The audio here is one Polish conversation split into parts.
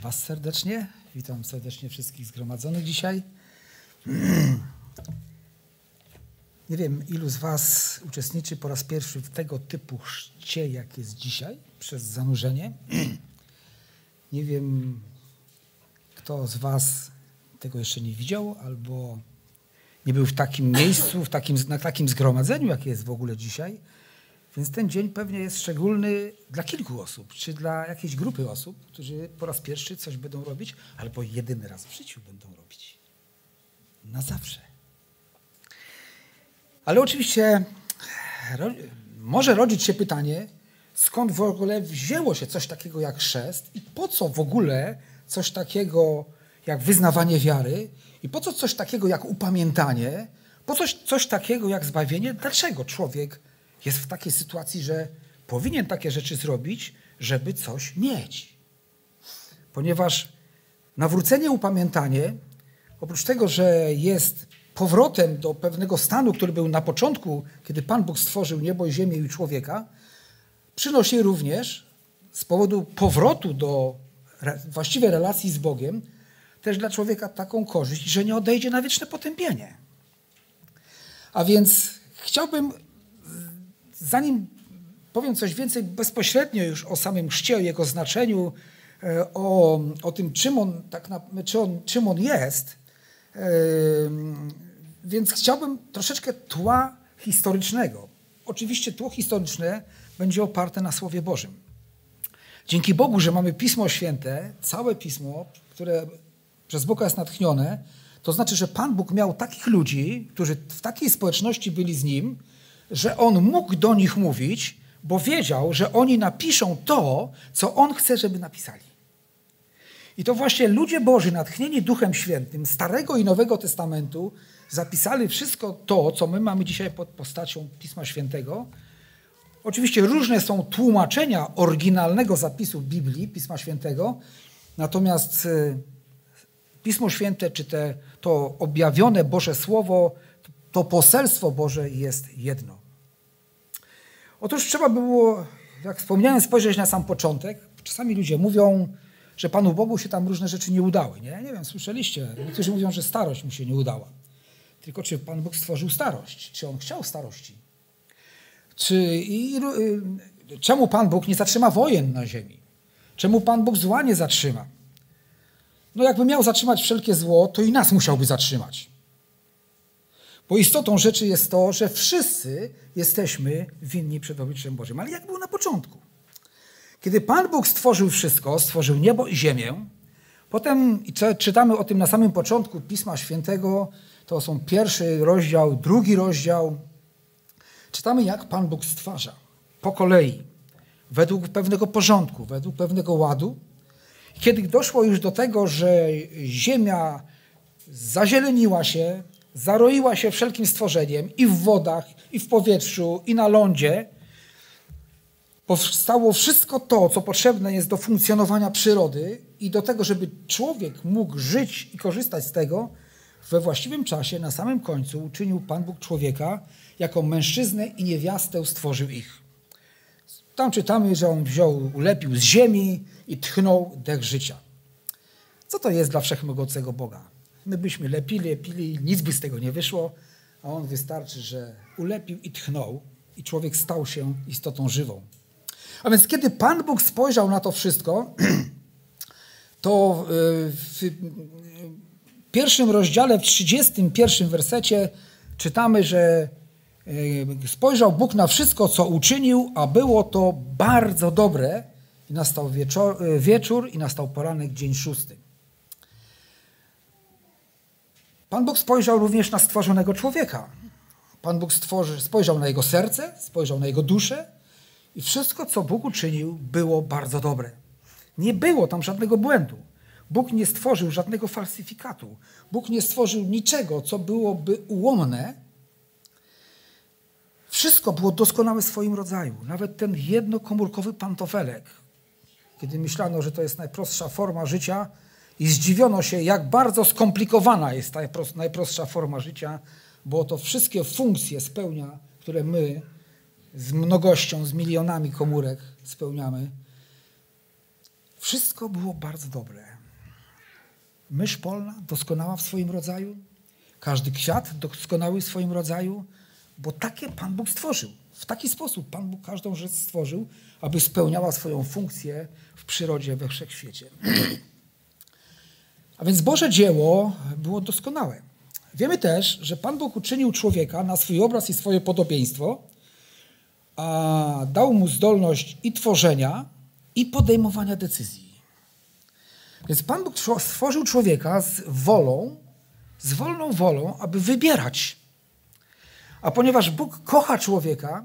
Was serdecznie. Witam serdecznie wszystkich zgromadzonych dzisiaj. Nie wiem, ilu z Was uczestniczy po raz pierwszy w tego typu chrzcie, jak jest dzisiaj, przez zanurzenie. Nie wiem, kto z Was tego jeszcze nie widział, albo nie był w takim miejscu, w takim, na takim zgromadzeniu, jakie jest w ogóle dzisiaj. Więc ten dzień pewnie jest szczególny dla kilku osób, czy dla jakiejś grupy osób, którzy po raz pierwszy coś będą robić, albo jedyny raz w życiu będą robić. Na zawsze. Ale oczywiście ro, może rodzić się pytanie, skąd w ogóle wzięło się coś takiego jak chrzest i po co w ogóle coś takiego jak wyznawanie wiary i po co coś takiego jak upamiętanie, po coś, coś takiego jak zbawienie, dlaczego człowiek jest w takiej sytuacji, że powinien takie rzeczy zrobić, żeby coś mieć. Ponieważ nawrócenie, upamiętanie, oprócz tego, że jest powrotem do pewnego stanu, który był na początku, kiedy Pan Bóg stworzył niebo ziemię i człowieka, przynosi również z powodu powrotu do właściwej relacji z Bogiem, też dla człowieka taką korzyść, że nie odejdzie na wieczne potępienie. A więc chciałbym zanim powiem coś więcej bezpośrednio już o samym chrzcie, o jego znaczeniu, e, o, o tym, czym on, tak na, czy on, czym on jest, e, więc chciałbym troszeczkę tła historycznego. Oczywiście tło historyczne będzie oparte na Słowie Bożym. Dzięki Bogu, że mamy Pismo Święte, całe Pismo, które przez Boga jest natchnione, to znaczy, że Pan Bóg miał takich ludzi, którzy w takiej społeczności byli z Nim, że on mógł do nich mówić, bo wiedział, że oni napiszą to, co on chce, żeby napisali. I to właśnie ludzie Boży, natchnieni Duchem Świętym, Starego i Nowego Testamentu, zapisali wszystko to, co my mamy dzisiaj pod postacią Pisma Świętego. Oczywiście różne są tłumaczenia oryginalnego zapisu Biblii, Pisma Świętego, natomiast e, Pismo Święte, czy te, to objawione Boże Słowo, to poselstwo Boże jest jedno. Otóż trzeba było, jak wspomniałem, spojrzeć na sam początek. Czasami ludzie mówią, że Panu Bogu się tam różne rzeczy nie udały. Nie, nie wiem, słyszeliście. Niektórzy mówią, że starość mu się nie udała. Tylko czy Pan Bóg stworzył starość? Czy On chciał starości? Czy, i, y, czemu Pan Bóg nie zatrzyma wojen na ziemi? Czemu Pan Bóg zła nie zatrzyma? No jakby miał zatrzymać wszelkie zło, to i nas musiałby zatrzymać. Bo istotą rzeczy jest to, że wszyscy jesteśmy winni przed obliczem Bożym. Ale jak było na początku? Kiedy Pan Bóg stworzył wszystko, stworzył niebo i ziemię, potem czytamy o tym na samym początku Pisma Świętego, to są pierwszy rozdział, drugi rozdział. Czytamy, jak Pan Bóg stwarza po kolei, według pewnego porządku, według pewnego ładu. Kiedy doszło już do tego, że ziemia zazieleniła się, zaroiła się wszelkim stworzeniem i w wodach, i w powietrzu, i na lądzie. Powstało wszystko to, co potrzebne jest do funkcjonowania przyrody i do tego, żeby człowiek mógł żyć i korzystać z tego, we właściwym czasie, na samym końcu, uczynił Pan Bóg człowieka jako mężczyznę i niewiastę stworzył ich. Tam czytamy, że on wziął, ulepił z ziemi i tchnął dech życia. Co to jest dla wszechmogącego Boga? My byśmy lepili, lepili, nic by z tego nie wyszło, a on wystarczy, że ulepił i tchnął i człowiek stał się istotą żywą. A więc kiedy Pan Bóg spojrzał na to wszystko, to e, w pierwszym rozdziale, w 31 wersecie czytamy, że e, spojrzał Bóg na wszystko, co uczynił, a było to bardzo dobre. I nastał wieczor, e, wieczór i nastał poranek, dzień szósty. Pan Bóg spojrzał również na stworzonego człowieka. Pan Bóg stworzy, spojrzał na jego serce, spojrzał na jego duszę i wszystko, co Bóg uczynił, było bardzo dobre. Nie było tam żadnego błędu. Bóg nie stworzył żadnego falsyfikatu. Bóg nie stworzył niczego, co byłoby ułomne. Wszystko było doskonałe w swoim rodzaju. Nawet ten jednokomórkowy pantofelek, kiedy myślano, że to jest najprostsza forma życia, i zdziwiono się, jak bardzo skomplikowana jest ta najprostsza forma życia, bo to wszystkie funkcje spełnia, które my z mnogością, z milionami komórek spełniamy. Wszystko było bardzo dobre. mysz polna doskonała w swoim rodzaju, każdy kwiat doskonały w swoim rodzaju, bo takie Pan Bóg stworzył. W taki sposób Pan Bóg każdą rzecz stworzył, aby spełniała swoją funkcję w przyrodzie, we wszechświecie. A więc Boże dzieło było doskonałe. Wiemy też, że Pan Bóg uczynił człowieka na swój obraz i swoje podobieństwo, a dał mu zdolność i tworzenia, i podejmowania decyzji. Więc Pan Bóg stworzył człowieka z wolą, z wolną wolą, aby wybierać. A ponieważ Bóg kocha człowieka,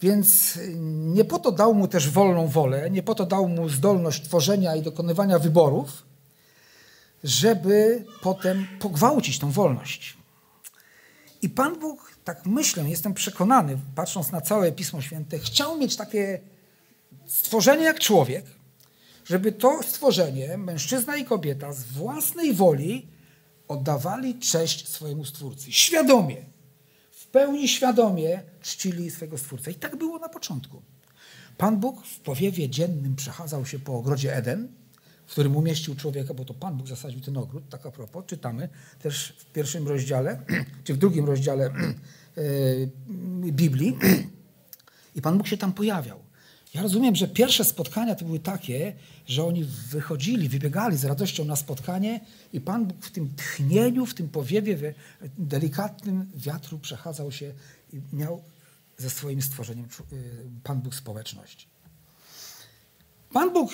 więc nie po to dał mu też wolną wolę, nie po to dał mu zdolność tworzenia i dokonywania wyborów, żeby potem pogwałcić tą wolność. I Pan Bóg, tak myślę, jestem przekonany, patrząc na całe Pismo Święte, chciał mieć takie stworzenie jak człowiek, żeby to stworzenie, mężczyzna i kobieta, z własnej woli oddawali cześć swojemu Stwórcy. Świadomie, w pełni świadomie czcili swego Stwórcę. I tak było na początku. Pan Bóg w powiewie dziennym przechadzał się po ogrodzie Eden, w którym umieścił człowieka, bo to Pan Bóg zasadził ten ogród, tak a propos, czytamy też w pierwszym rozdziale, czy w drugim rozdziale e, Biblii. I Pan Bóg się tam pojawiał. Ja rozumiem, że pierwsze spotkania to były takie, że oni wychodzili, wybiegali z radością na spotkanie i Pan Bóg w tym tchnieniu, w tym powiewie delikatnym wiatru przechadzał się i miał ze swoim stworzeniem y, Pan Bóg społeczność. Pan Bóg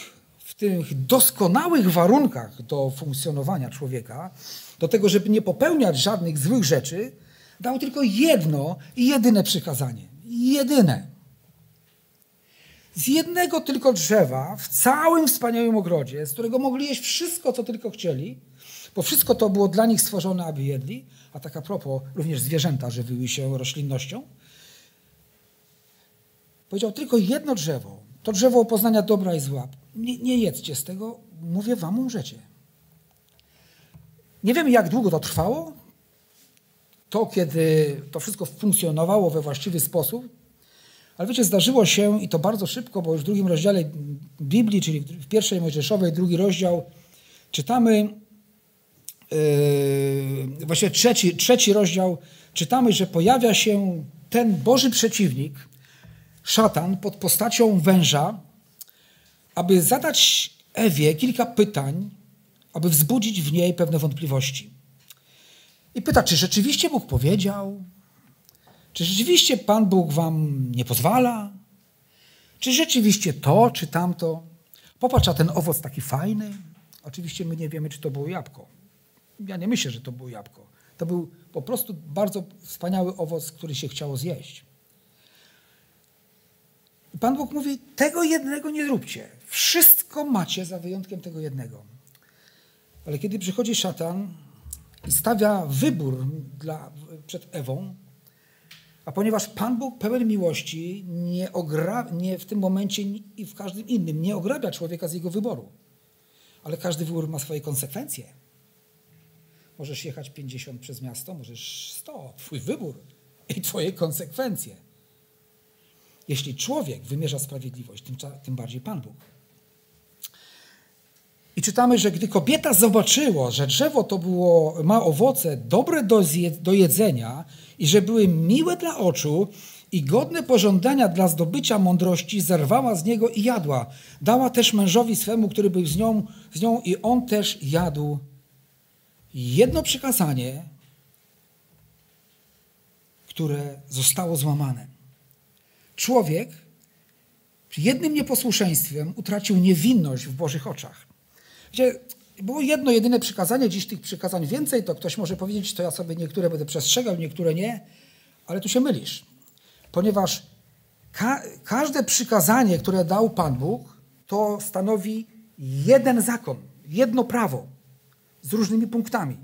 w tych doskonałych warunkach do funkcjonowania człowieka, do tego, żeby nie popełniać żadnych złych rzeczy, dał tylko jedno i jedyne przykazanie. Jedyne z jednego tylko drzewa w całym wspaniałym ogrodzie, z którego mogli jeść wszystko, co tylko chcieli, bo wszystko to było dla nich stworzone, aby jedli, a tak a propos, również zwierzęta żywiły się roślinnością. Powiedział tylko jedno drzewo, to drzewo poznania dobra i zła. Nie, nie jedzcie z tego, mówię wam, umrzecie. Nie wiemy, jak długo to trwało. To, kiedy to wszystko funkcjonowało we właściwy sposób, ale wiecie, zdarzyło się i to bardzo szybko, bo już w drugim rozdziale Biblii, czyli w pierwszej Mojżeszowej, drugi rozdział, czytamy, yy, właściwie trzeci, trzeci rozdział, czytamy, że pojawia się ten Boży przeciwnik, szatan, pod postacią węża, aby zadać Ewie kilka pytań, aby wzbudzić w niej pewne wątpliwości. I pyta, czy rzeczywiście Bóg powiedział, czy rzeczywiście Pan Bóg wam nie pozwala? Czy rzeczywiście to, czy tamto? Popatrz, a ten owoc taki fajny. Oczywiście my nie wiemy, czy to było jabłko. Ja nie myślę, że to było jabłko. To był po prostu bardzo wspaniały owoc, który się chciało zjeść. Pan Bóg mówi, tego jednego nie zróbcie. Wszystko macie za wyjątkiem tego jednego. Ale kiedy przychodzi szatan i stawia wybór dla, przed Ewą, a ponieważ Pan Bóg pełen miłości nie, ogra, nie w tym momencie i w każdym innym nie ograbia człowieka z jego wyboru. Ale każdy wybór ma swoje konsekwencje. Możesz jechać 50 przez miasto, możesz 100. Twój wybór i twoje konsekwencje. Jeśli człowiek wymierza sprawiedliwość, tym, tym bardziej Pan Bóg. I czytamy, że gdy kobieta zobaczyła, że drzewo to było, ma owoce dobre do, do jedzenia i że były miłe dla oczu i godne pożądania dla zdobycia mądrości, zerwała z niego i jadła. Dała też mężowi swemu, który był z nią, z nią i on też jadł. Jedno przykazanie, które zostało złamane. Człowiek jednym nieposłuszeństwem utracił niewinność w Bożych oczach. Gdzie było jedno, jedyne przykazanie, dziś tych przykazań więcej, to ktoś może powiedzieć, to ja sobie niektóre będę przestrzegał, niektóre nie, ale tu się mylisz. Ponieważ ka każde przykazanie, które dał Pan Bóg, to stanowi jeden zakon, jedno prawo z różnymi punktami.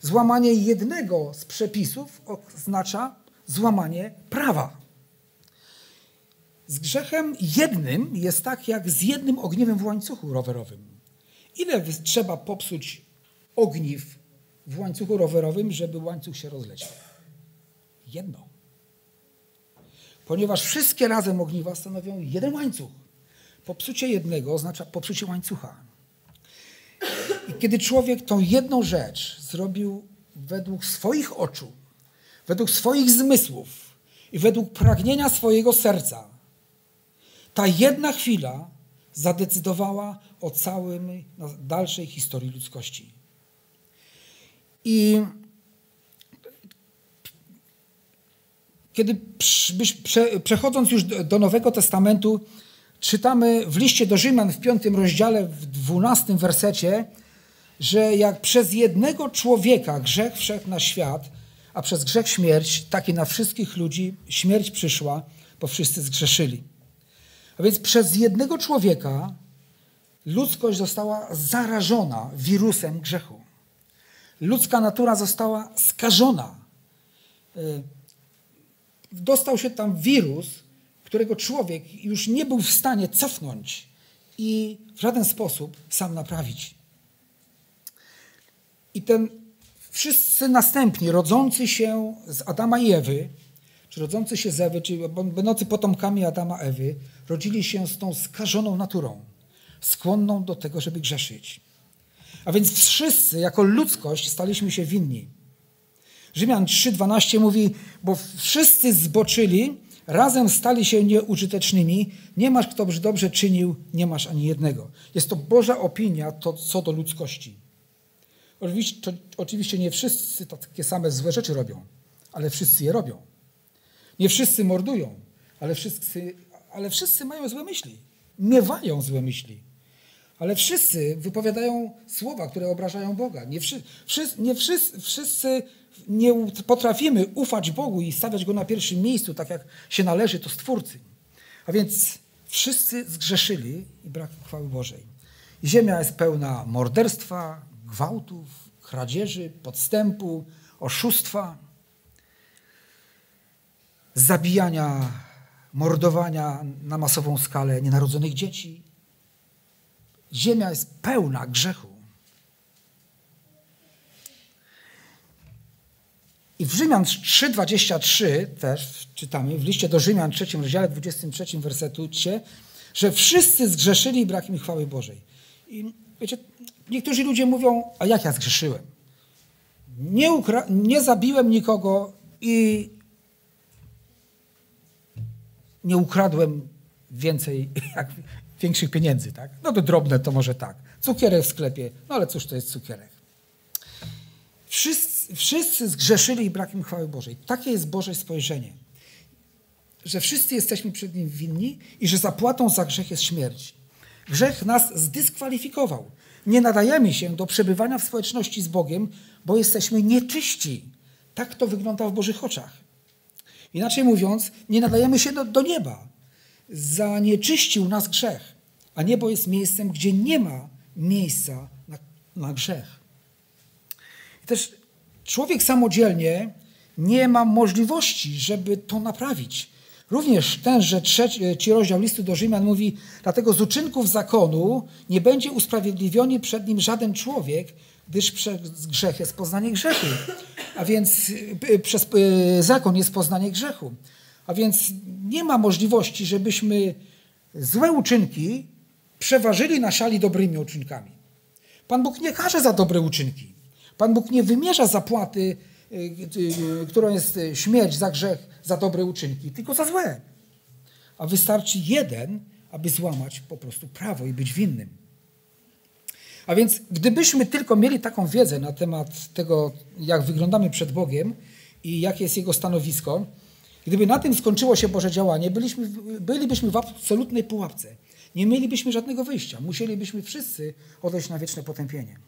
Złamanie jednego z przepisów oznacza złamanie prawa. Z grzechem jednym jest tak jak z jednym ogniwem w łańcuchu rowerowym. Ile trzeba popsuć ogniw w łańcuchu rowerowym, żeby łańcuch się rozleciał? Jedno. Ponieważ wszystkie razem ogniwa stanowią jeden łańcuch. Popsucie jednego oznacza popsucie łańcucha. I kiedy człowiek tą jedną rzecz zrobił według swoich oczu, według swoich zmysłów i według pragnienia swojego serca, ta jedna chwila zadecydowała o całym dalszej historii ludzkości. I kiedy przechodząc już do Nowego Testamentu, czytamy w liście do Rzymian w piątym rozdziale, w dwunastym wersecie, że jak przez jednego człowieka grzech wszedł na świat, a przez grzech śmierć, tak i na wszystkich ludzi śmierć przyszła, bo wszyscy zgrzeszyli. A więc przez jednego człowieka ludzkość została zarażona wirusem grzechu. Ludzka natura została skażona. Y, dostał się tam wirus, którego człowiek już nie był w stanie cofnąć i w żaden sposób sam naprawić. I ten wszyscy następni, rodzący się z Adama i Ewy, czy rodzący się z Ewy, czy będący potomkami Adama Ewy, rodzili się z tą skażoną naturą, skłonną do tego, żeby grzeszyć. A więc wszyscy, jako ludzkość, staliśmy się winni. Rzymian 3,12 mówi, bo wszyscy zboczyli, razem stali się nieużytecznymi, nie masz kto dobrze czynił, nie masz ani jednego. Jest to Boża opinia to, co do ludzkości. Oczywiście, oczywiście nie wszyscy takie same złe rzeczy robią, ale wszyscy je robią. Nie wszyscy mordują, ale wszyscy, ale wszyscy mają złe myśli. Miewają złe myśli. Ale wszyscy wypowiadają słowa, które obrażają Boga. Nie, wszy, wszyscy, nie wszyscy, wszyscy nie potrafimy ufać Bogu i stawiać Go na pierwszym miejscu, tak jak się należy to Stwórcy. A więc wszyscy zgrzeszyli i brak chwały Bożej. Ziemia jest pełna morderstwa, gwałtów, kradzieży, podstępu, oszustwa, zabijania, mordowania na masową skalę nienarodzonych dzieci. Ziemia jest pełna grzechu. I w Rzymian 3,23 też czytamy, w liście do Rzymian 3 rozdziale 23 wersecie, że wszyscy zgrzeszyli i brak im chwały Bożej. I wiecie, niektórzy ludzie mówią, a jak ja zgrzeszyłem? Nie, nie zabiłem nikogo i nie ukradłem więcej, jak większych pieniędzy, tak? No to drobne to może tak. Cukierek w sklepie, no ale cóż to jest cukierek? Wszyscy, wszyscy zgrzeszyli i chwały Bożej. Takie jest Boże spojrzenie. Że wszyscy jesteśmy przed Nim winni i że zapłatą za grzech jest śmierć. Grzech nas zdyskwalifikował. Nie nadajemy się do przebywania w społeczności z Bogiem, bo jesteśmy nieczyści. Tak to wygląda w Bożych oczach. Inaczej mówiąc, nie nadajemy się do, do nieba. Zanieczyścił nas grzech, a niebo jest miejscem, gdzie nie ma miejsca na, na grzech. I też człowiek samodzielnie nie ma możliwości, żeby to naprawić. Również tenże trzeci rozdział listu do Rzymian mówi, dlatego z uczynków zakonu nie będzie usprawiedliwiony przed nim żaden człowiek, gdyż grzech jest poznanie grzechu. A więc y, przez y, zakon jest poznanie grzechu. A więc nie ma możliwości, żebyśmy złe uczynki przeważyli na szali dobrymi uczynkami. Pan Bóg nie każe za dobre uczynki. Pan Bóg nie wymierza zapłaty, y, którą jest śmierć za grzech, za dobre uczynki, tylko za złe. A wystarczy jeden, aby złamać po prostu prawo i być winnym. A więc gdybyśmy tylko mieli taką wiedzę na temat tego, jak wyglądamy przed Bogiem i jakie jest Jego stanowisko, gdyby na tym skończyło się Boże działanie, byliśmy, bylibyśmy w absolutnej pułapce. Nie mielibyśmy żadnego wyjścia. Musielibyśmy wszyscy odejść na wieczne potępienie.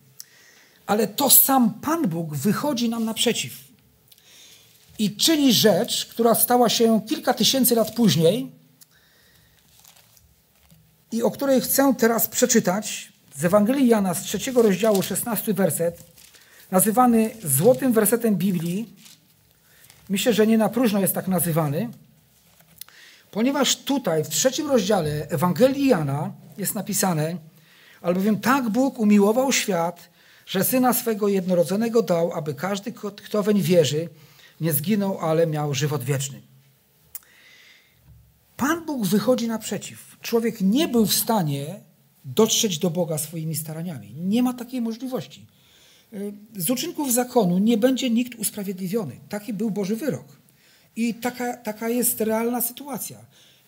Ale to sam Pan Bóg wychodzi nam naprzeciw i czyni rzecz, która stała się kilka tysięcy lat później i o której chcę teraz przeczytać z Ewangelii Jana z trzeciego rozdziału, szesnasty werset, nazywany złotym wersetem Biblii. Myślę, że nie na próżno jest tak nazywany, ponieważ tutaj w trzecim rozdziale Ewangelii Jana jest napisane, albowiem tak Bóg umiłował świat, że Syna swego jednorodzonego dał, aby każdy, kto weń wierzy, nie zginął, ale miał żywot wieczny. Pan Bóg wychodzi naprzeciw. Człowiek nie był w stanie dotrzeć do Boga swoimi staraniami. Nie ma takiej możliwości. Y, z uczynków zakonu nie będzie nikt usprawiedliwiony. Taki był Boży wyrok. I taka, taka jest realna sytuacja.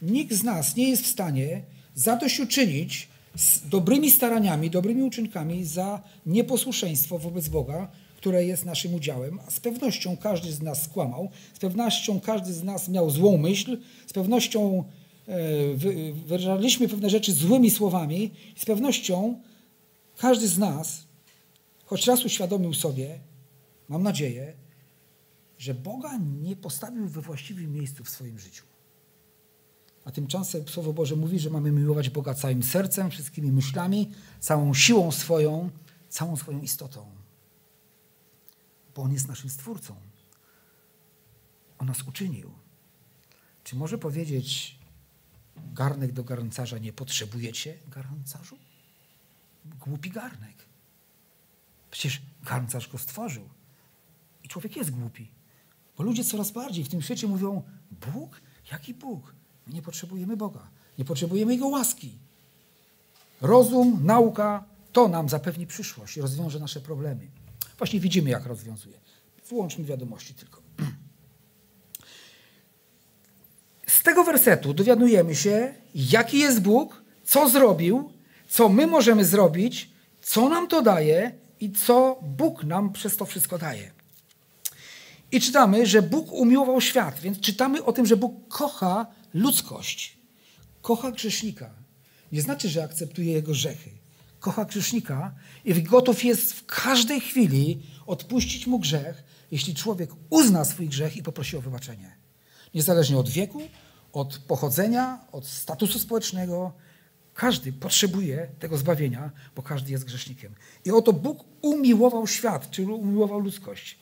Nikt z nas nie jest w stanie zadośćuczynić z dobrymi staraniami, dobrymi uczynkami za nieposłuszeństwo wobec Boga, które jest naszym udziałem. A z pewnością każdy z nas skłamał, z pewnością każdy z nas miał złą myśl, z pewnością e, wyrażaliśmy pewne rzeczy złymi słowami, z pewnością każdy z nas, choć raz uświadomił sobie, mam nadzieję, że Boga nie postawił we właściwym miejscu w swoim życiu. A tymczasem Słowo Boże mówi, że mamy miłować Boga całym sercem, wszystkimi myślami, całą siłą swoją, całą swoją istotą. Bo On jest naszym Stwórcą. On nas uczynił. Czy może powiedzieć garnek do garncarza, nie potrzebujecie garncarzu? Głupi garnek. Przecież garncarz go stworzył. I człowiek jest głupi. Bo ludzie coraz bardziej w tym świecie mówią, Bóg? Jaki Bóg? My nie potrzebujemy Boga. Nie potrzebujemy Jego łaski. Rozum, nauka, to nam zapewni przyszłość i rozwiąże nasze problemy. Właśnie widzimy, jak rozwiązuje. Wyłączmy wiadomości tylko. Z tego wersetu dowiadujemy się, jaki jest Bóg, co zrobił, co my możemy zrobić, co nam to daje i co Bóg nam przez to wszystko daje. I czytamy, że Bóg umiłował świat, więc czytamy o tym, że Bóg kocha ludzkość, kocha grzesznika. Nie znaczy, że akceptuje jego grzechy. Kocha grzesznika i gotów jest w każdej chwili odpuścić mu grzech, jeśli człowiek uzna swój grzech i poprosi o wybaczenie. Niezależnie od wieku, od pochodzenia, od statusu społecznego, każdy potrzebuje tego zbawienia, bo każdy jest grzesznikiem. I oto Bóg umiłował świat, czyli umiłował ludzkość.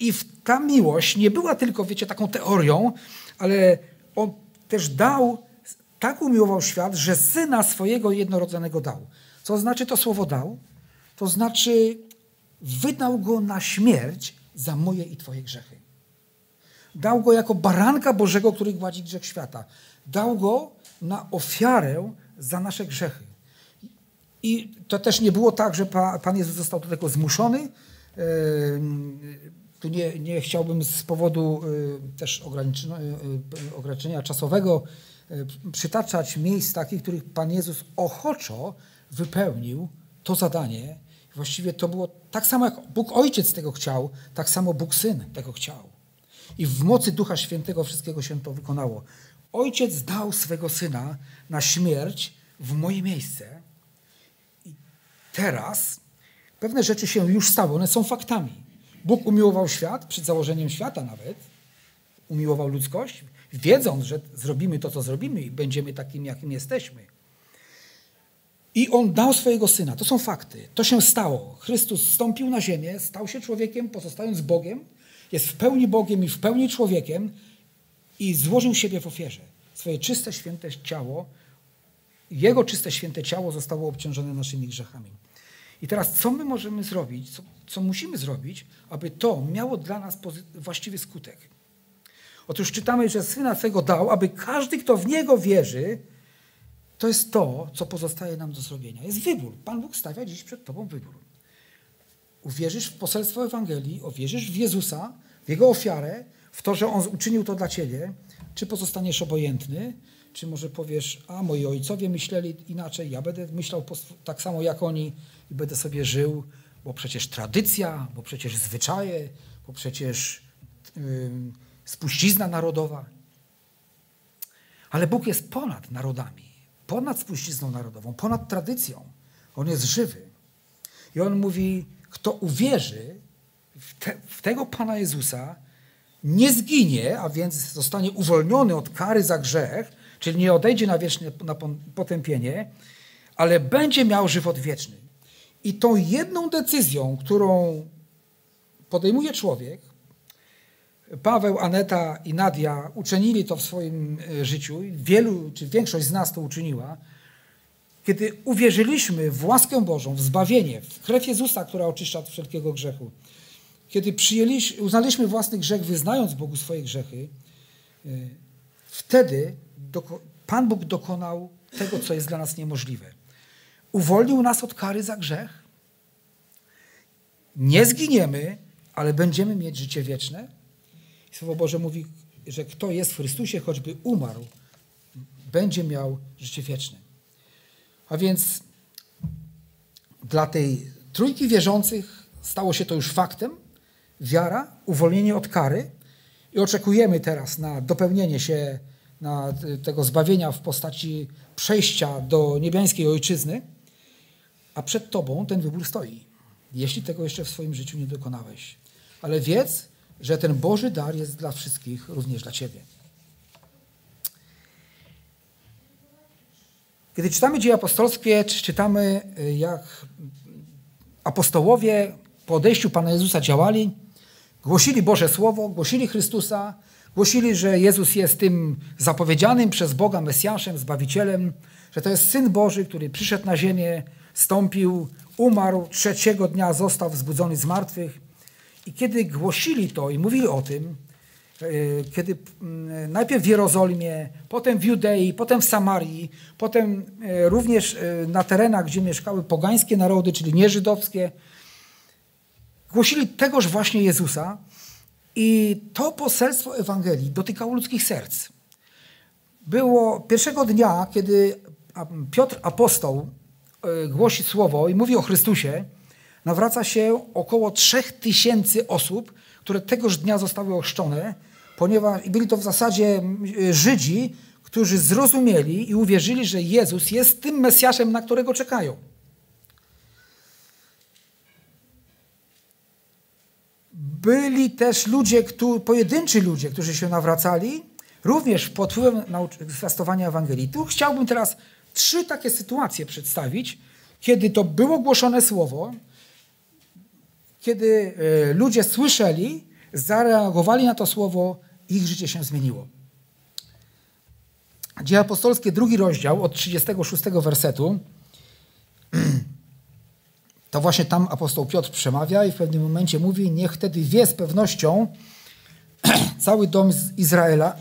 I ta miłość nie była tylko, wiecie, taką teorią, ale on też dał, tak umiłował świat, że syna swojego jednorodzonego dał. Co znaczy to słowo dał? To znaczy wydał go na śmierć za moje i twoje grzechy. Dał go jako baranka Bożego, który gładzi grzech świata. Dał go na ofiarę za nasze grzechy. I to też nie było tak, że Pan Jezus został do tego zmuszony. Tu nie, nie chciałbym z powodu y, też ograniczenia, y, y, ograniczenia czasowego przytaczać miejsc takich, których Pan Jezus ochoczo wypełnił to zadanie. Właściwie to było tak samo, jak Bóg Ojciec tego chciał, tak samo Bóg Syn tego chciał. I w mocy Ducha Świętego wszystkiego się to wykonało. Ojciec dał swego Syna na śmierć w moje miejsce. I teraz pewne rzeczy się już stały, one są faktami. Bóg umiłował świat, przed założeniem świata nawet, umiłował ludzkość, wiedząc, że zrobimy to, co zrobimy i będziemy takim, jakim jesteśmy. I On dał swojego Syna. To są fakty. To się stało. Chrystus stąpił na ziemię, stał się człowiekiem, pozostając Bogiem, jest w pełni Bogiem i w pełni człowiekiem i złożył siebie w ofierze. Swoje czyste, święte ciało, Jego czyste, święte ciało zostało obciążone naszymi grzechami. I teraz co my możemy zrobić, co, co musimy zrobić, aby to miało dla nas właściwy skutek? Otóż czytamy, że Syna swego dał, aby każdy, kto w Niego wierzy, to jest to, co pozostaje nam do zrobienia. Jest wybór. Pan Bóg stawia dziś przed Tobą wybór. Uwierzysz w poselstwo Ewangelii, uwierzysz w Jezusa, w Jego ofiarę, w to, że On uczynił to dla Ciebie, czy pozostaniesz obojętny, czy może powiesz, a moi ojcowie myśleli inaczej, ja będę myślał tak samo jak oni i będę sobie żył, bo przecież tradycja, bo przecież zwyczaje, bo przecież yy, spuścizna narodowa. Ale Bóg jest ponad narodami, ponad spuścizną narodową, ponad tradycją. On jest żywy. I On mówi, kto uwierzy w, te, w tego Pana Jezusa, nie zginie, a więc zostanie uwolniony od kary za grzech, czyli nie odejdzie na wieczne na potępienie, ale będzie miał żywot wieczny. I tą jedną decyzją, którą podejmuje człowiek, Paweł, Aneta i Nadia uczynili to w swoim e, życiu, wielu, czy większość z nas to uczyniła, kiedy uwierzyliśmy w łaskę Bożą, w zbawienie, w krew Jezusa, która oczyszcza od wszelkiego grzechu, kiedy przyjęliśmy, uznaliśmy własny grzech, wyznając Bogu swoje grzechy, e, wtedy Pan Bóg dokonał tego, co jest dla nas niemożliwe. uwolnił nas od kary za grzech. Nie zginiemy, ale będziemy mieć życie wieczne. Słowo Boże mówi, że kto jest w Chrystusie, choćby umarł, będzie miał życie wieczne. A więc dla tej trójki wierzących stało się to już faktem. Wiara, uwolnienie od kary i oczekujemy teraz na dopełnienie się na tego zbawienia w postaci przejścia do niebiańskiej ojczyzny, a przed Tobą ten wybór stoi, jeśli tego jeszcze w swoim życiu nie dokonałeś. Ale wiedz, że ten Boży dar jest dla wszystkich, również dla Ciebie. Kiedy czytamy dzieje apostolskie, czytamy, y, jak apostołowie po odejściu Pana Jezusa działali, głosili Boże Słowo, głosili Chrystusa, głosili, że Jezus jest tym zapowiedzianym przez Boga Mesjaszem, Zbawicielem, że to jest Syn Boży, który przyszedł na ziemię, stąpił, umarł, trzeciego dnia został wzbudzony z martwych. I kiedy głosili to i mówili o tym, kiedy mm, najpierw w Jerozolimie, potem w Judei, potem w Samarii, potem e, również e, na terenach, gdzie mieszkały pogańskie narody, czyli nieżydowskie, głosili tegoż właśnie Jezusa i to poselstwo Ewangelii dotykało ludzkich serc. Było pierwszego dnia, kiedy Piotr apostoł głosi słowo i mówi o Chrystusie, nawraca się około 3000 osób, które tegoż dnia zostały ochrzczone, ponieważ byli to w zasadzie Żydzi, którzy zrozumieli i uwierzyli, że Jezus jest tym Mesjaszem, na którego czekają. Byli też ludzie, pojedynczy ludzie, którzy się nawracali, również pod wpływem zwiastowania Ewangelii. Tu chciałbym teraz trzy takie sytuacje przedstawić, kiedy to było głoszone słowo, kiedy e, ludzie słyszeli, zareagowali na to słowo, ich życie się zmieniło. Dzieje apostolskie, drugi rozdział, od 36 wersetu. To właśnie tam apostoł Piotr przemawia i w pewnym momencie mówi, niech wtedy wie z pewnością cały dom z Izraela,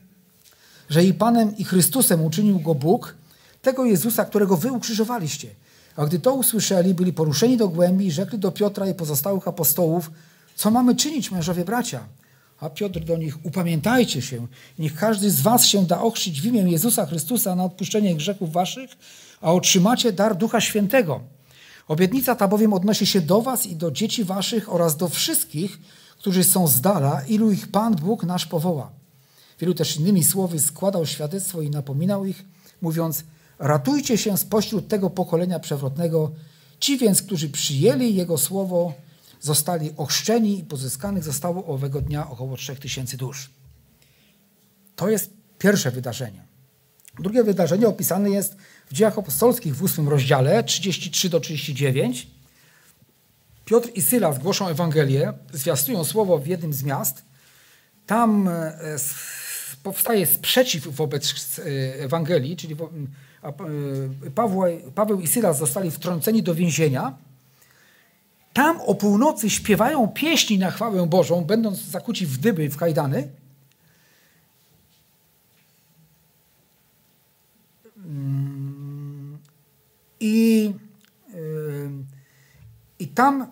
że i Panem i Chrystusem uczynił go Bóg, tego Jezusa, którego wy ukrzyżowaliście. A gdy to usłyszeli, byli poruszeni do głębi i rzekli do Piotra i pozostałych apostołów, co mamy czynić, mężowie bracia? A Piotr do nich, upamiętajcie się, niech każdy z was się da ochrzcić w imię Jezusa Chrystusa na odpuszczenie grzechów waszych, a otrzymacie dar Ducha Świętego. Obietnica ta bowiem odnosi się do was i do dzieci waszych oraz do wszystkich, którzy są z dala, ilu ich Pan Bóg nasz powoła. Wielu też innymi słowy składał świadectwo i napominał ich, mówiąc, Ratujcie się spośród tego pokolenia przewrotnego. Ci więc, którzy przyjęli Jego słowo, zostali ochrzczeni i pozyskanych zostało owego dnia około 3000 dusz. To jest pierwsze wydarzenie. Drugie wydarzenie opisane jest w dziejach apostolskich w ósmym rozdziale, 33 do 39. Piotr i Syla zgłoszą Ewangelię, zwiastują słowo w jednym z miast. Tam e, powstaje sprzeciw wobec e, Ewangelii, czyli E, Paweł i Sylas zostali wtrąceni do więzienia, tam o północy śpiewają pieśni na chwałę Bożą, będąc zakuci w dyby, w kajdany. I, e, i tam e,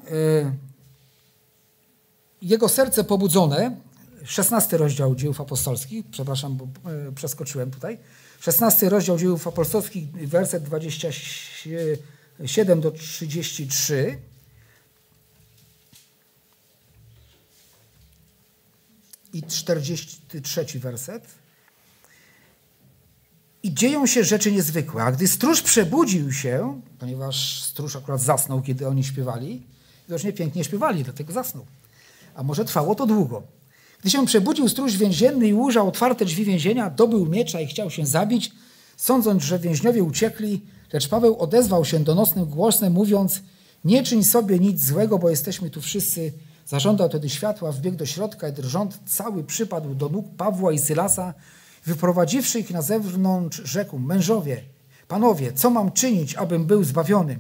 jego serce pobudzone, 16 rozdział dziejów apostolskich, przepraszam, bo przeskoczyłem tutaj, 16 rozdział dziejów apostolskich, werset 27 do 33. I 43 werset. I dzieją się rzeczy niezwykłe. A gdy stróż przebudził się, ponieważ stróż akurat zasnął, kiedy oni śpiewali, widocznie pięknie śpiewali, dlatego zasnął. A może trwało to długo. Gdy się przebudził stróż więzienny i ujrzał otwarte drzwi więzienia, dobył miecza i chciał się zabić, sądząc, że więźniowie uciekli, lecz Paweł odezwał się donosnym głosem, mówiąc, nie czyń sobie nic złego, bo jesteśmy tu wszyscy. Zażądał wtedy światła, wbiegł do środka i drżąc cały przypadł do nóg Pawła i Sylasa, wyprowadziwszy ich na zewnątrz, rzekł, mężowie, panowie, co mam czynić, abym był zbawiony?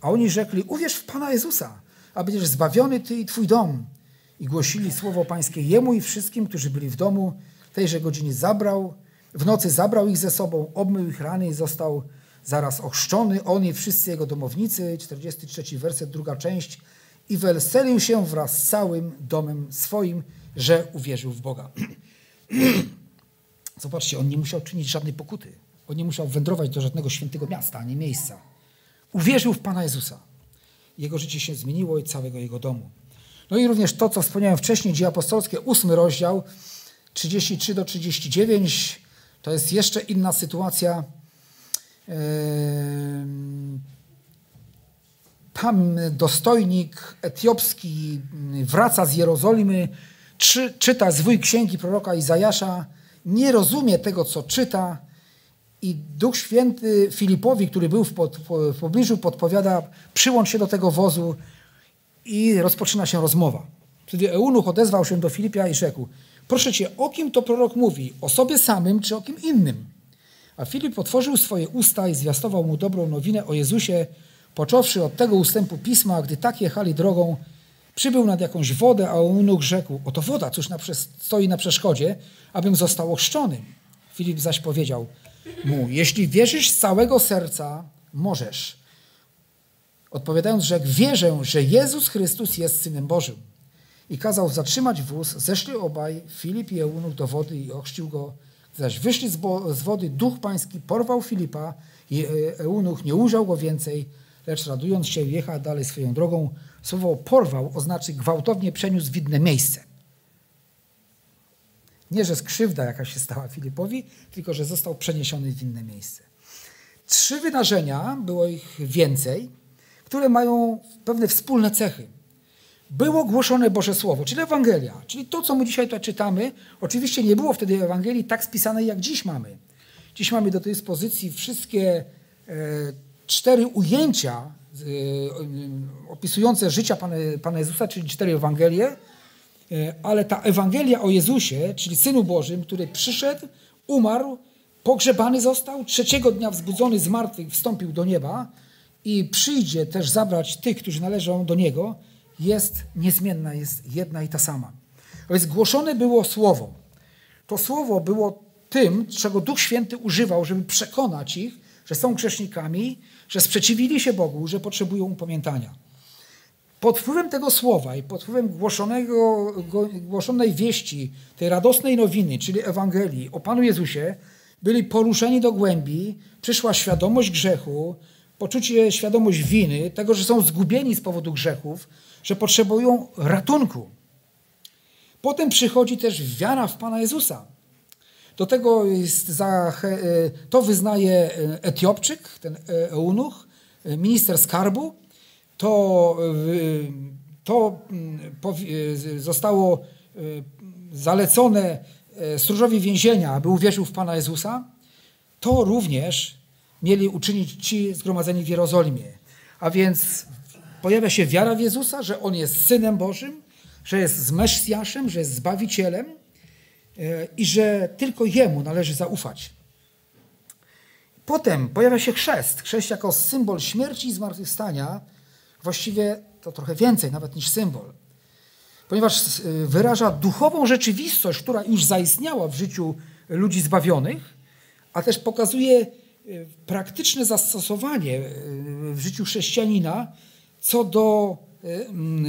A oni rzekli, uwierz w Pana Jezusa, a będziesz zbawiony ty i twój dom i głosili słowo pańskie jemu i wszystkim, którzy byli w domu. W tejże godzinie zabrał, w nocy zabrał ich ze sobą, obmył ich rany i został zaraz ochrzczony, on i wszyscy jego domownicy, 43 werset, druga część, i weselił się wraz z całym domem swoim, że uwierzył w Boga. Zobaczcie, on nie musiał czynić żadnej pokuty. On nie musiał wędrować do żadnego świętego miasta, ani miejsca. Uwierzył w Pana Jezusa. Jego życie się zmieniło i całego jego domu. No i również to, co wspomniałem wcześniej, Dzieje Apostolskie, ósmy rozdział, 33 do 39, to jest jeszcze inna sytuacja. Tam dostojnik etiopski wraca z Jerozolimy, czy, czyta zwój księgi proroka Izajasza, nie rozumie tego, co czyta i Duch Święty Filipowi, który był w, pod, w pobliżu, podpowiada, przyłącz się do tego wozu i rozpoczyna się rozmowa. Wtedy Eunuch odezwał się do Filipia i rzekł, proszę cię, o kim to prorok mówi? O sobie samym czy o kim innym? A Filip otworzył swoje usta i zwiastował mu dobrą nowinę o Jezusie, począwszy od tego ustępu pisma, gdy tak jechali drogą, przybył nad jakąś wodę, a eunuch rzekł, oto woda, cóż na, stoi na przeszkodzie, abym został ochrzczony. Filip zaś powiedział mu, jeśli wierzysz z całego serca, możesz. Odpowiadając, rzekł, wierzę, że Jezus Chrystus jest Synem Bożym. I kazał zatrzymać wóz, zeszli obaj, Filip i eunuch do wody i ochrzcił go. Zaś wyszli z, z wody, duch pański porwał Filipa i e, eunuch nie ujrzał go więcej, lecz radując się jechał dalej swoją drogą. Słowo porwał oznaczy gwałtownie przeniósł w inne miejsce. Nie, że skrzywda jaka się stała Filipowi, tylko że został przeniesiony w inne miejsce. Trzy wydarzenia, było ich więcej, które mają pewne wspólne cechy. Było głoszone Boże Słowo, czyli Ewangelia, czyli to, co my dzisiaj tutaj czytamy. Oczywiście nie było wtedy Ewangelii tak spisanej, jak dziś mamy. Dziś mamy do dyspozycji wszystkie e, cztery ujęcia e, opisujące życia Pana, Pana Jezusa, czyli cztery Ewangelie, E, ale ta Ewangelia o Jezusie, czyli Synu Bożym, który przyszedł, umarł, pogrzebany został, trzeciego dnia wzbudzony z martwych wstąpił do nieba i przyjdzie też zabrać tych, którzy należą do Niego, jest niezmienna, jest jedna i ta sama. A głoszone było Słowo. To Słowo było tym, czego Duch Święty używał, żeby przekonać ich, że są grzesznikami, że sprzeciwili się Bogu, że potrzebują upamiętania pod wpływem tego słowa i pod wpływem głoszonego, głoszonej wieści, tej radosnej nowiny, czyli Ewangelii o Panu Jezusie, byli poruszeni do głębi, przyszła świadomość grzechu, poczucie, świadomość winy, tego, że są zgubieni z powodu grzechów, że potrzebują ratunku. Potem przychodzi też wiara w Pana Jezusa. Do tego jest za, e, to wyznaje Etiopczyk, ten eunuch, minister skarbu, to, to y, zostało zalecone stróżowi więzienia, aby uwierzył w Pana Jezusa, to również mieli uczynić ci zgromadzeni w Jerozolimie. A więc pojawia się wiara w Jezusa, że On jest Synem Bożym, że jest Mesjaszem, że jest Zbawicielem i że tylko Jemu należy zaufać. Potem pojawia się chrzest. Chrzest jako symbol śmierci i zmartwychwstania, Właściwie to trochę więcej nawet niż symbol, ponieważ y, wyraża duchową rzeczywistość, która już zaistniała w życiu ludzi zbawionych, a też pokazuje praktyczne zastosowanie y, w życiu chrześcijanina co do, mm,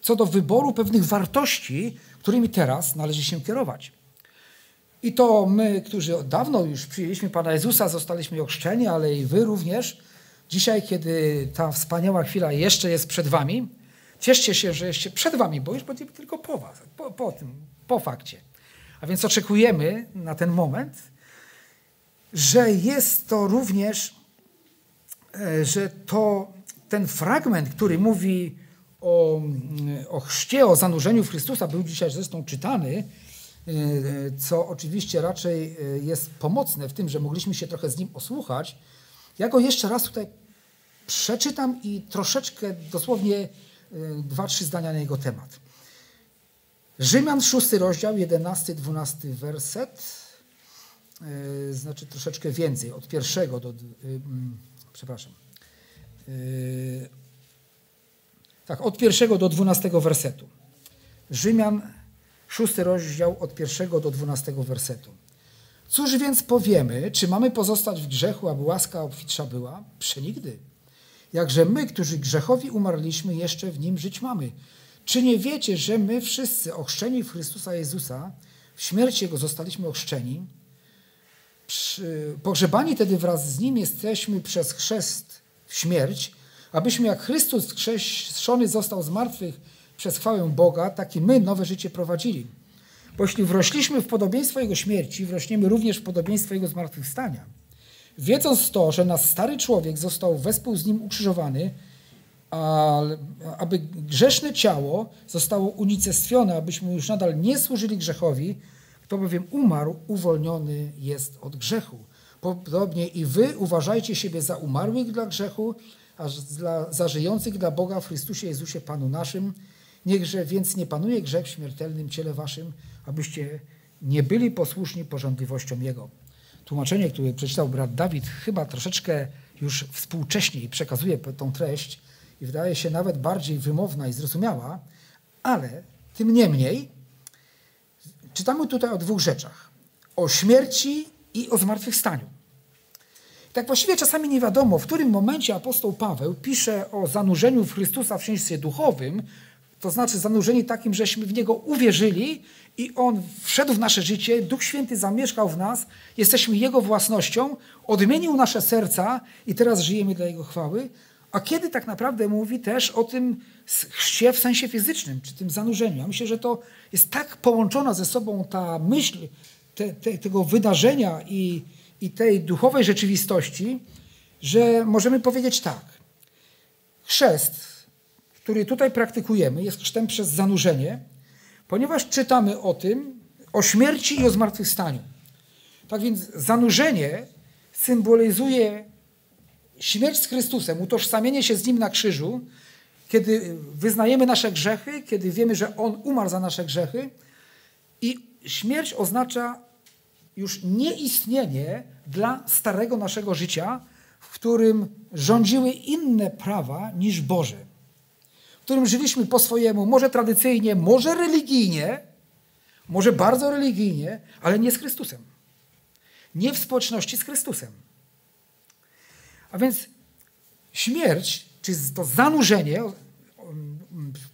co do wyboru pewnych wartości, którymi teraz należy się kierować. I to my, którzy od dawno już przyjęliśmy Pana Jezusa, zostaliśmy ochrzczeni, ale i wy również, Dzisiaj, kiedy ta wspaniała chwila jeszcze jest przed wami, cieszcie się, że jeszcze przed wami, bo już będzie tylko po was, po, po tym, po fakcie. A więc oczekujemy na ten moment, że jest to również, e, że to ten fragment, który mówi o, o chrzcie, o zanurzeniu w Chrystusa, był dzisiaj zresztą czytany, e, co oczywiście raczej e, jest pomocne w tym, że mogliśmy się trochę z nim osłuchać, ja go jeszcze raz tutaj przeczytam i troszeczkę, dosłownie dwa, trzy zdania na jego temat. Rzymian, szósty rozdział, jedenasty, dwunasty werset, znaczy troszeczkę więcej, od pierwszego do, y, mm, przepraszam, tak, od pierwszego do dwunastego wersetu. Rzymian, szósty rozdział, od pierwszego do dwunastego wersetu. Cóż więc powiemy? Czy mamy pozostać w grzechu, aby łaska obfitsza była? Przenigdy. Jakże my, którzy grzechowi umarliśmy, jeszcze w nim żyć mamy. Czy nie wiecie, że my wszyscy ochrzczeni w Chrystusa Jezusa, w śmierci Jego zostaliśmy ochrzczeni? Pogrzebani tedy wraz z Nim jesteśmy przez chrzest w śmierć, abyśmy jak Chrystus chrzeszony został z martwych przez chwałę Boga, tak i my nowe życie prowadzili. Bo jeśli wrośliśmy w podobieństwo Jego śmierci, wrośniemy również w podobieństwo Jego zmartwychwstania. Wiedząc to, że nasz stary człowiek został wespół z Nim ukrzyżowany, a, aby grzeszne ciało zostało unicestwione, abyśmy już nadal nie służyli grzechowi, kto bowiem umarł, uwolniony jest od grzechu. Podobnie i wy uważajcie siebie za umarłych dla grzechu, a dla, za żyjących dla Boga w Chrystusie Jezusie Panu naszym. Niechże więc nie panuje grzech w śmiertelnym ciele waszym, abyście nie byli posłuszni porządliwościom Jego. Tłumaczenie, które przeczytał brat Dawid, chyba troszeczkę już współcześniej przekazuje tą treść i wydaje się nawet bardziej wymowna i zrozumiała, ale tym niemniej czytamy tutaj o dwóch rzeczach. O śmierci i o zmartwychwstaniu. Tak właściwie czasami nie wiadomo, w którym momencie apostoł Paweł pisze o zanurzeniu w Chrystusa w sensie duchowym, to znaczy zanurzeni takim, żeśmy w Niego uwierzyli i On wszedł w nasze życie, Duch Święty zamieszkał w nas, jesteśmy Jego własnością, odmienił nasze serca i teraz żyjemy dla Jego chwały. A kiedy tak naprawdę mówi też o tym chrzcie w sensie fizycznym, czy tym zanurzeniu. Ja myślę, że to jest tak połączona ze sobą ta myśl te, te, tego wydarzenia i, i tej duchowej rzeczywistości, że możemy powiedzieć tak. Chrzest który tutaj praktykujemy, jest chrztem przez zanurzenie, ponieważ czytamy o tym, o śmierci i o zmartwychwstaniu. Tak więc zanurzenie symbolizuje śmierć z Chrystusem, utożsamienie się z Nim na krzyżu, kiedy wyznajemy nasze grzechy, kiedy wiemy, że On umarł za nasze grzechy i śmierć oznacza już nieistnienie dla starego naszego życia, w którym rządziły inne prawa niż Boże którym żyliśmy po swojemu, może tradycyjnie, może religijnie, może bardzo religijnie, ale nie z Chrystusem. Nie w społeczności z Chrystusem. A więc śmierć, czy to zanurzenie,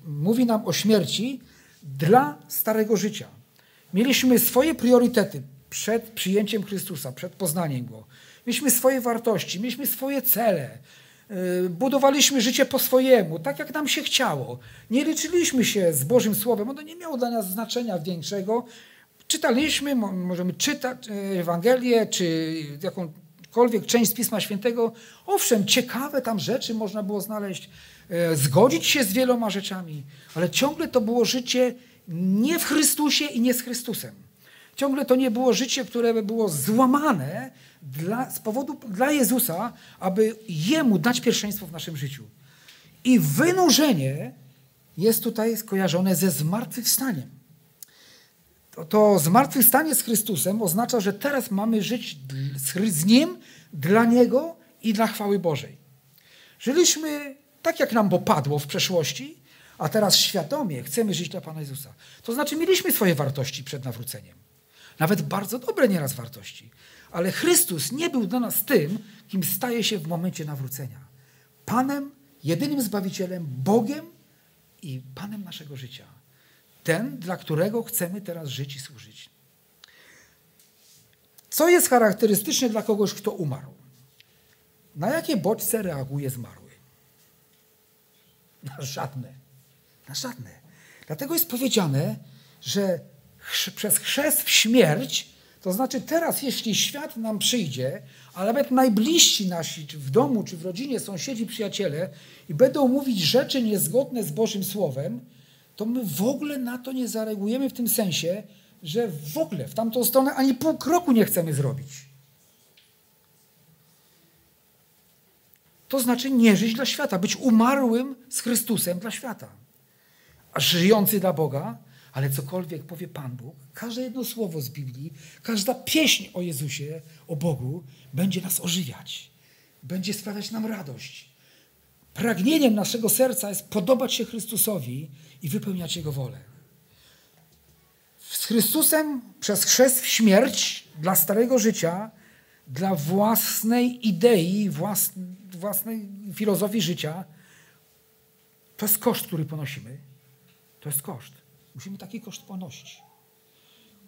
mówi nam o śmierci dla starego życia. Mieliśmy swoje priorytety przed przyjęciem Chrystusa, przed poznaniem Go. Mieliśmy swoje wartości, mieliśmy swoje cele, Y, budowaliśmy życie po swojemu, tak jak nam się chciało. Nie liczyliśmy się z Bożym Słowem, ono nie miało dla nas znaczenia większego. Czytaliśmy, możemy czytać y, Ewangelię, czy jakąkolwiek część z Pisma Świętego. Owszem, ciekawe tam rzeczy można było znaleźć, y, zgodzić się z wieloma rzeczami, ale ciągle to było życie nie w Chrystusie i nie z Chrystusem. Ciągle to nie było życie, które by było złamane dla, z powodu dla Jezusa, aby Jemu dać pierwszeństwo w naszym życiu. I wynurzenie jest tutaj skojarzone ze zmartwychwstaniem. To, zmartwychwstanie z Chrystusem oznacza, że teraz mamy żyć z Nim, dla Niego i dla chwały Bożej. Żyliśmy tak, jak nam popadło w przeszłości, a teraz świadomie chcemy żyć dla Pana Jezusa. To znaczy, mieliśmy swoje wartości przed nawróceniem. Nawet bardzo dobre nieraz wartości. Ale Chrystus nie był dla nas tym, kim staje się w momencie nawrócenia. Panem, jedynym Zbawicielem, Bogiem i Panem naszego życia. Ten, dla którego chcemy teraz żyć i służyć. Co jest charakterystyczne dla kogoś, kto umarł? Na jakie bodźce reaguje zmarły? Na żadne. Na żadne. Dlatego jest powiedziane, że przez chrzest w śmierć, to znaczy teraz, jeśli świat nam przyjdzie, a nawet najbliżsi nasi, czy w domu, czy w rodzinie, sąsiedzi, przyjaciele, i będą mówić rzeczy niezgodne z Bożym Słowem, to my w ogóle na to nie zareagujemy w tym sensie, że w ogóle w tamtą stronę ani pół kroku nie chcemy zrobić. To znaczy nie żyć dla świata, być umarłym z Chrystusem dla świata. A żyjący dla Boga ale cokolwiek powie Pan Bóg, każde jedno słowo z Biblii, każda pieśń o Jezusie, o Bogu, będzie nas ożywiać, będzie sprawiać nam radość. Pragnieniem naszego serca jest podobać się Chrystusowi i wypełniać Jego wolę. z Chrystusem przez chrzest w śmierć dla starego życia, dla własnej idei, własnej filozofii życia, to jest koszt, który ponosimy. To jest koszt. Musimy taki koszt ponosić.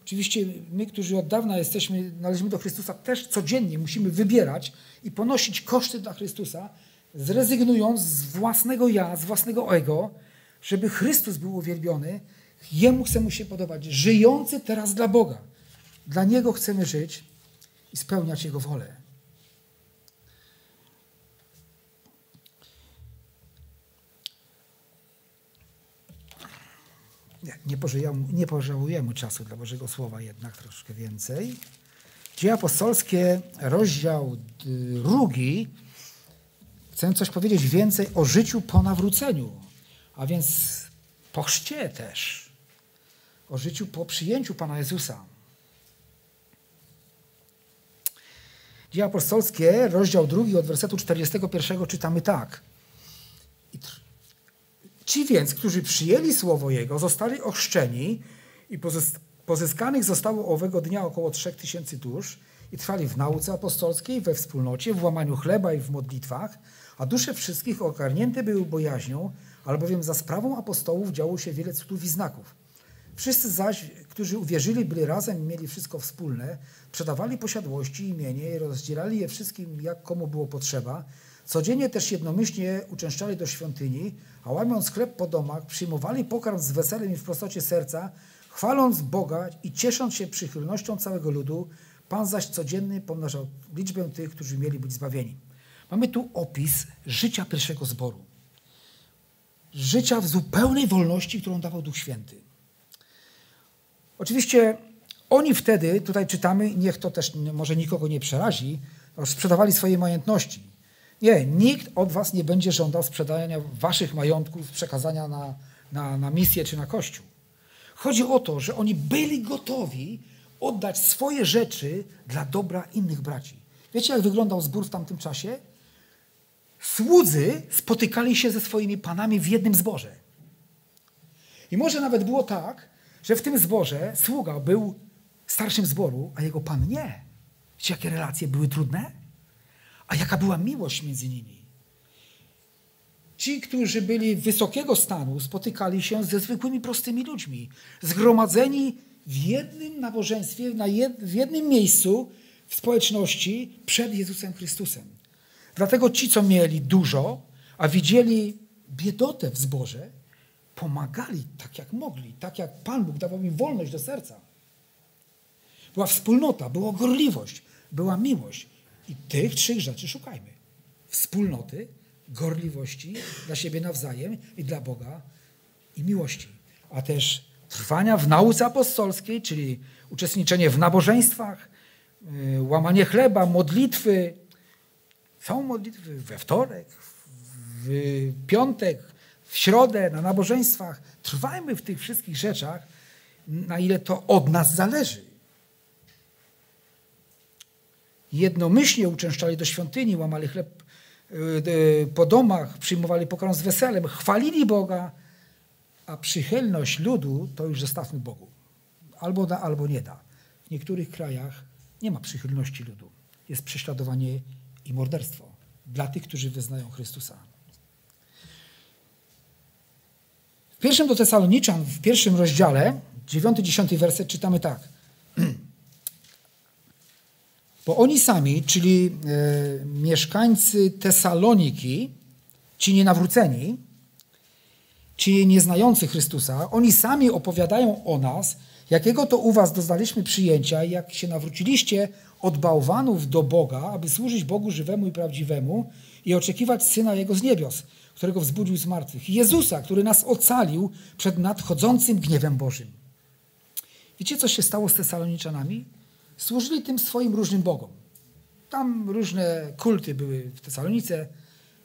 Oczywiście my, którzy od dawna jesteśmy, należymy do Chrystusa, też codziennie musimy wybierać i ponosić koszty dla Chrystusa, zrezygnując z własnego ja, z własnego ego, żeby Chrystus był uwielbiony. Jemu chcemy się podobać, żyjący teraz dla Boga. Dla Niego chcemy żyć i spełniać Jego wolę. Nie, nie, nie czasu dla Bożego Słowa jednak troszkę więcej. Dzieje apostolskie, rozdział drugi, chcę coś powiedzieć więcej o życiu po nawróceniu, a więc po chrzcie też, o życiu po przyjęciu Pana Jezusa. Dzieje apostolskie, rozdział drugi od wersetu 41 czytamy tak. Ci więc, którzy przyjęli słowo Jego, zostali ochrzczeni i pozyskanych zostało owego dnia około trzech tysięcy dusz i trwali w nauce apostolskiej, we wspólnocie, w łamaniu chleba i w modlitwach, a dusze wszystkich ogarnięte były bojaźnią, albowiem za sprawą apostołów działo się wiele cudów i znaków. Wszyscy zaś, którzy uwierzyli, byli razem i mieli wszystko wspólne, sprzedawali posiadłości imienie i rozdzielali je wszystkim, jak komu było potrzeba. Codziennie też jednomyślnie uczęszczali do świątyni, a łamiąc chleb po domach, przyjmowali pokarm z weselem i w prostocie serca, chwaląc Boga i ciesząc się przychylnością całego ludu, Pan zaś codziennie pomnażał liczbę tych, którzy mieli być zbawieni. Mamy tu opis życia pierwszego zboru. Życia w zupełnej wolności, którą dawał Duch Święty. Oczywiście oni wtedy, tutaj czytamy, niech to też może nikogo nie przerazi, sprzedawali swoje majątności. Nie, nikt od was nie będzie żądał sprzedania waszych majątków, przekazania na, na, na misję czy na kościół. Chodzi o to, że oni byli gotowi oddać swoje rzeczy dla dobra innych braci. Wiecie, jak wyglądał zbór w tamtym czasie? Słudzy spotykali się ze swoimi panami w jednym zborze. I może nawet było tak, że w tym zborze sługa był starszym zboru, a jego pan nie. Wiecie, jakie relacje były trudne? A jaka była miłość między nimi? Ci, którzy byli wysokiego stanu, spotykali się ze zwykłymi, prostymi ludźmi, zgromadzeni w jednym nabożeństwie, na w jednym miejscu w społeczności przed Jezusem Chrystusem. Dlatego ci, co mieli dużo, a widzieli biedotę w zborze, pomagali tak, jak mogli, tak jak Pan Bóg dawał im wolność do serca. Była wspólnota, była gorliwość, była miłość. I tych trzech rzeczy szukajmy. Wspólnoty, gorliwości dla siebie nawzajem i dla Boga i miłości. A też trwania w nauce apostolskiej, czyli uczestniczenie w nabożeństwach, y, łamanie chleba, modlitwy. Są modlitwy we wtorek, w piątek, w środę, na nabożeństwach. Trwajmy w tych wszystkich rzeczach, na ile to od nas zależy. Jednomyślnie uczęszczali do świątyni, łamali chleb y, y, po domach, przyjmowali pokarm z weselem, chwalili Boga, a przychylność ludu to już zostawmy Bogu. Albo da, albo nie da. W niektórych krajach nie ma przychylności ludu. Jest prześladowanie i morderstwo dla tych, którzy wyznają Chrystusa. W pierwszym do Tesaloniczan, w pierwszym rozdziale, 9-10 werset czytamy tak. Bo oni sami, czyli e, mieszkańcy Tesaloniki, ci nienawróceni, ci nieznający Chrystusa, oni sami opowiadają o nas, jakiego to u was doznaliśmy przyjęcia jak się nawróciliście od bałwanów do Boga, aby służyć Bogu żywemu i prawdziwemu i oczekiwać Syna Jego z niebios, którego wzbudził z martwych. Jezusa, który nas ocalił przed nadchodzącym gniewem Bożym. Wiecie, co się stało z Tesaloniczanami? Służyli tym swoim różnym bogom. Tam różne kulty były w Tesalonice,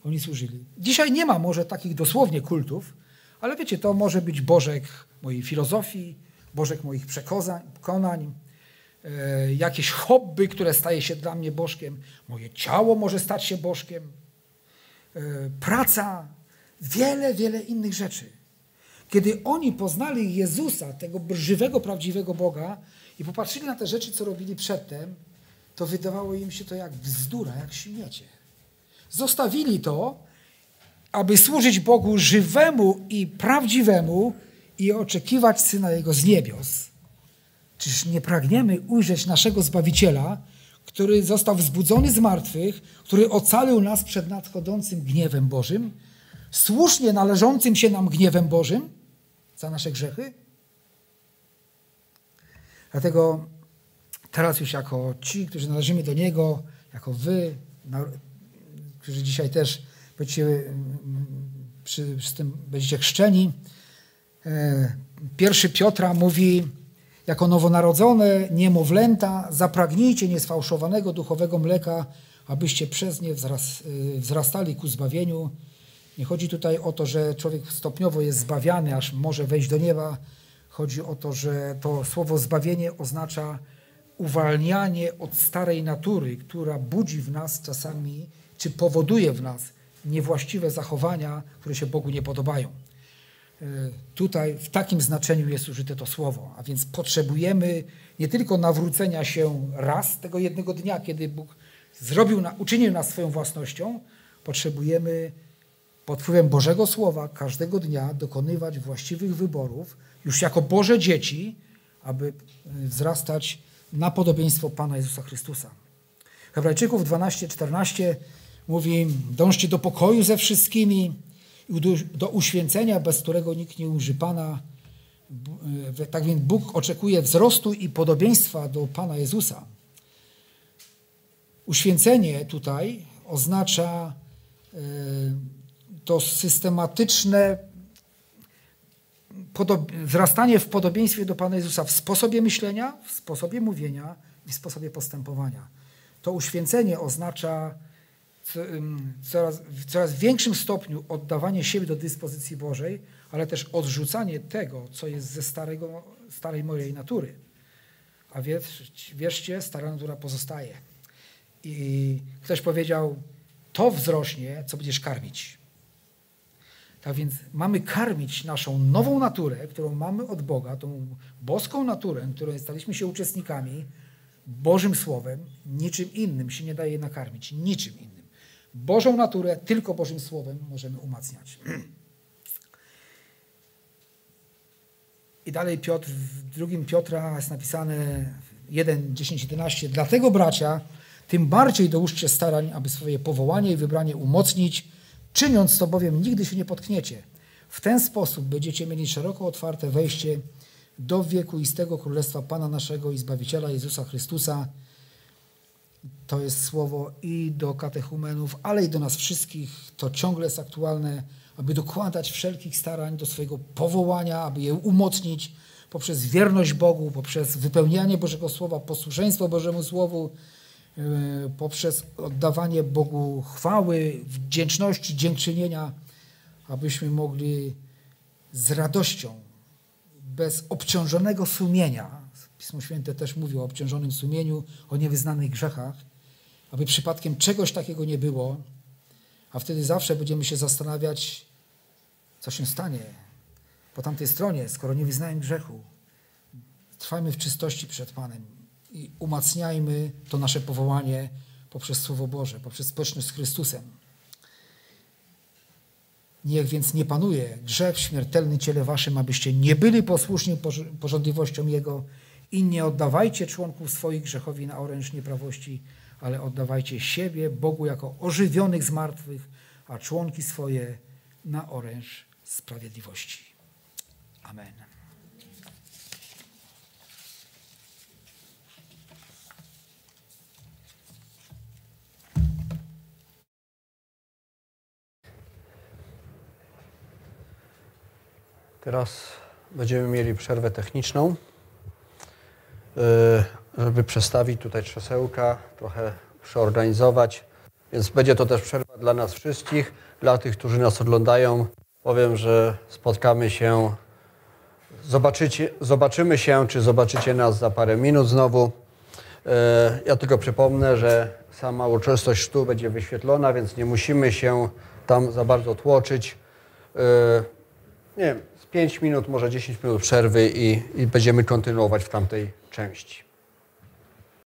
oni służyli. Dzisiaj nie ma może takich dosłownie kultów, ale wiecie, to może być bożek mojej filozofii, bożek moich przekonań, jakieś hobby, które staje się dla mnie bożkiem, moje ciało może stać się bożkiem, e, praca, wiele, wiele innych rzeczy. Kiedy oni poznali Jezusa, tego żywego, prawdziwego Boga i popatrzyli na te rzeczy, co robili przedtem, to wydawało im się to jak bzdura, jak śmiecie. Zostawili to, aby służyć Bogu żywemu i prawdziwemu i oczekiwać Syna Jego z niebios. Czyż nie pragniemy ujrzeć naszego Zbawiciela, który został wzbudzony z martwych, który ocalił nas przed nadchodzącym gniewem Bożym, słusznie należącym się nam gniewem Bożym za nasze grzechy? Dlatego teraz już jako ci, którzy należymy do Niego, jako wy, którzy dzisiaj też będziecie, przy, przy tym będziecie chrzczeni, e, pierwszy Piotra mówi, jako nowonarodzone niemowlęta, zapragnijcie niesfałszowanego duchowego mleka, abyście przez nie y, wzrastali ku zbawieniu. Nie chodzi tutaj o to, że człowiek stopniowo jest zbawiany, aż może wejść do nieba. Chodzi o to, że to słowo zbawienie oznacza uwalnianie od starej natury, która budzi w nas czasami, czy powoduje w nas niewłaściwe zachowania, które się Bogu nie podobają. E, tutaj w takim znaczeniu jest użyte to słowo. A więc potrzebujemy nie tylko nawrócenia się raz tego jednego dnia, kiedy Bóg zrobił, uczynił nas swoją własnością, potrzebujemy pod wpływem Bożego Słowa każdego dnia dokonywać właściwych wyborów, już jako Boże dzieci, aby e, wzrastać na podobieństwo Pana Jezusa Chrystusa. Hebrajczyków 12-14 mówi: Dążcie do pokoju ze wszystkimi do uświęcenia, bez którego nikt nie uży Pana. E, tak więc Bóg oczekuje wzrostu i podobieństwa do Pana Jezusa. Uświęcenie tutaj oznacza e, to systematyczne wzrastanie w podobieństwie do Pana Jezusa w sposobie myślenia, w sposobie mówienia i w sposobie postępowania. To uświęcenie oznacza coraz, w coraz większym stopniu oddawanie siebie do dyspozycji Bożej, ale też odrzucanie tego, co jest ze starego, starej mojej natury. A wierzcie, stara natura pozostaje. I ktoś powiedział, to wzrośnie, co będziesz karmić. Tak więc mamy karmić naszą nową naturę, którą mamy od Boga, tą boską naturę, której staliśmy się uczestnikami, Bożym Słowem, niczym innym się nie daje nakarmić, niczym innym. Bożą naturę tylko Bożym Słowem możemy umacniać. I dalej Piotr, w drugim Piotra jest napisane 1, 10, 11. Dlatego bracia, tym bardziej dołóżcie starań, aby swoje powołanie i wybranie umocnić, czyniąc to bowiem nigdy się nie potkniecie. W ten sposób będziecie mieli szeroko otwarte wejście do wiekuistego Królestwa Pana naszego i Zbawiciela Jezusa Chrystusa, to jest słowo i do katechumenów, ale i do nas wszystkich. To ciągle jest aktualne, aby dokładać wszelkich starań do swojego powołania, aby je umocnić poprzez wierność Bogu, poprzez wypełnianie Bożego Słowa, posłuszeństwo Bożemu Słowu, e, poprzez oddawanie Bogu chwały, wdzięczności, dziękczynienia, abyśmy mogli z radością, bez obciążonego sumienia, Pismo Święte też mówi o obciążonym sumieniu, o niewyznanych grzechach, aby przypadkiem czegoś takiego nie było, a wtedy zawsze będziemy się zastanawiać, co się stanie po tamtej stronie, skoro nie wyznałem grzechu. Trwajmy w czystości przed Panem i umacniajmy to nasze powołanie poprzez Słowo Boże, poprzez społeczność z Chrystusem. Niech więc nie panuje grzech w śmiertelnym ciele waszym, abyście nie byli posłuszni porządliwościom Jego, i nie oddawajcie członków swoich grzechowi na oręż nieprawości, ale oddawajcie siebie Bogu jako ożywionych z martwych, a członki swoje na oręż sprawiedliwości. Amen. Teraz będziemy mieli przerwę techniczną. Y, żeby przestawić tutaj krzesełka, trochę przeorganizować. Więc będzie to też przerwa dla nas wszystkich, dla tych, którzy nas oglądają. Powiem, że spotkamy się, zobaczycie, zobaczymy się, czy zobaczycie nas za parę minut znowu. Y, ja tylko przypomnę, że sama uroczystość tu będzie wyświetlona, więc nie musimy się tam za bardzo tłoczyć. Y, nie wiem, 5 minut, może 10 minut przerwy i, i będziemy kontynuować w tamtej części.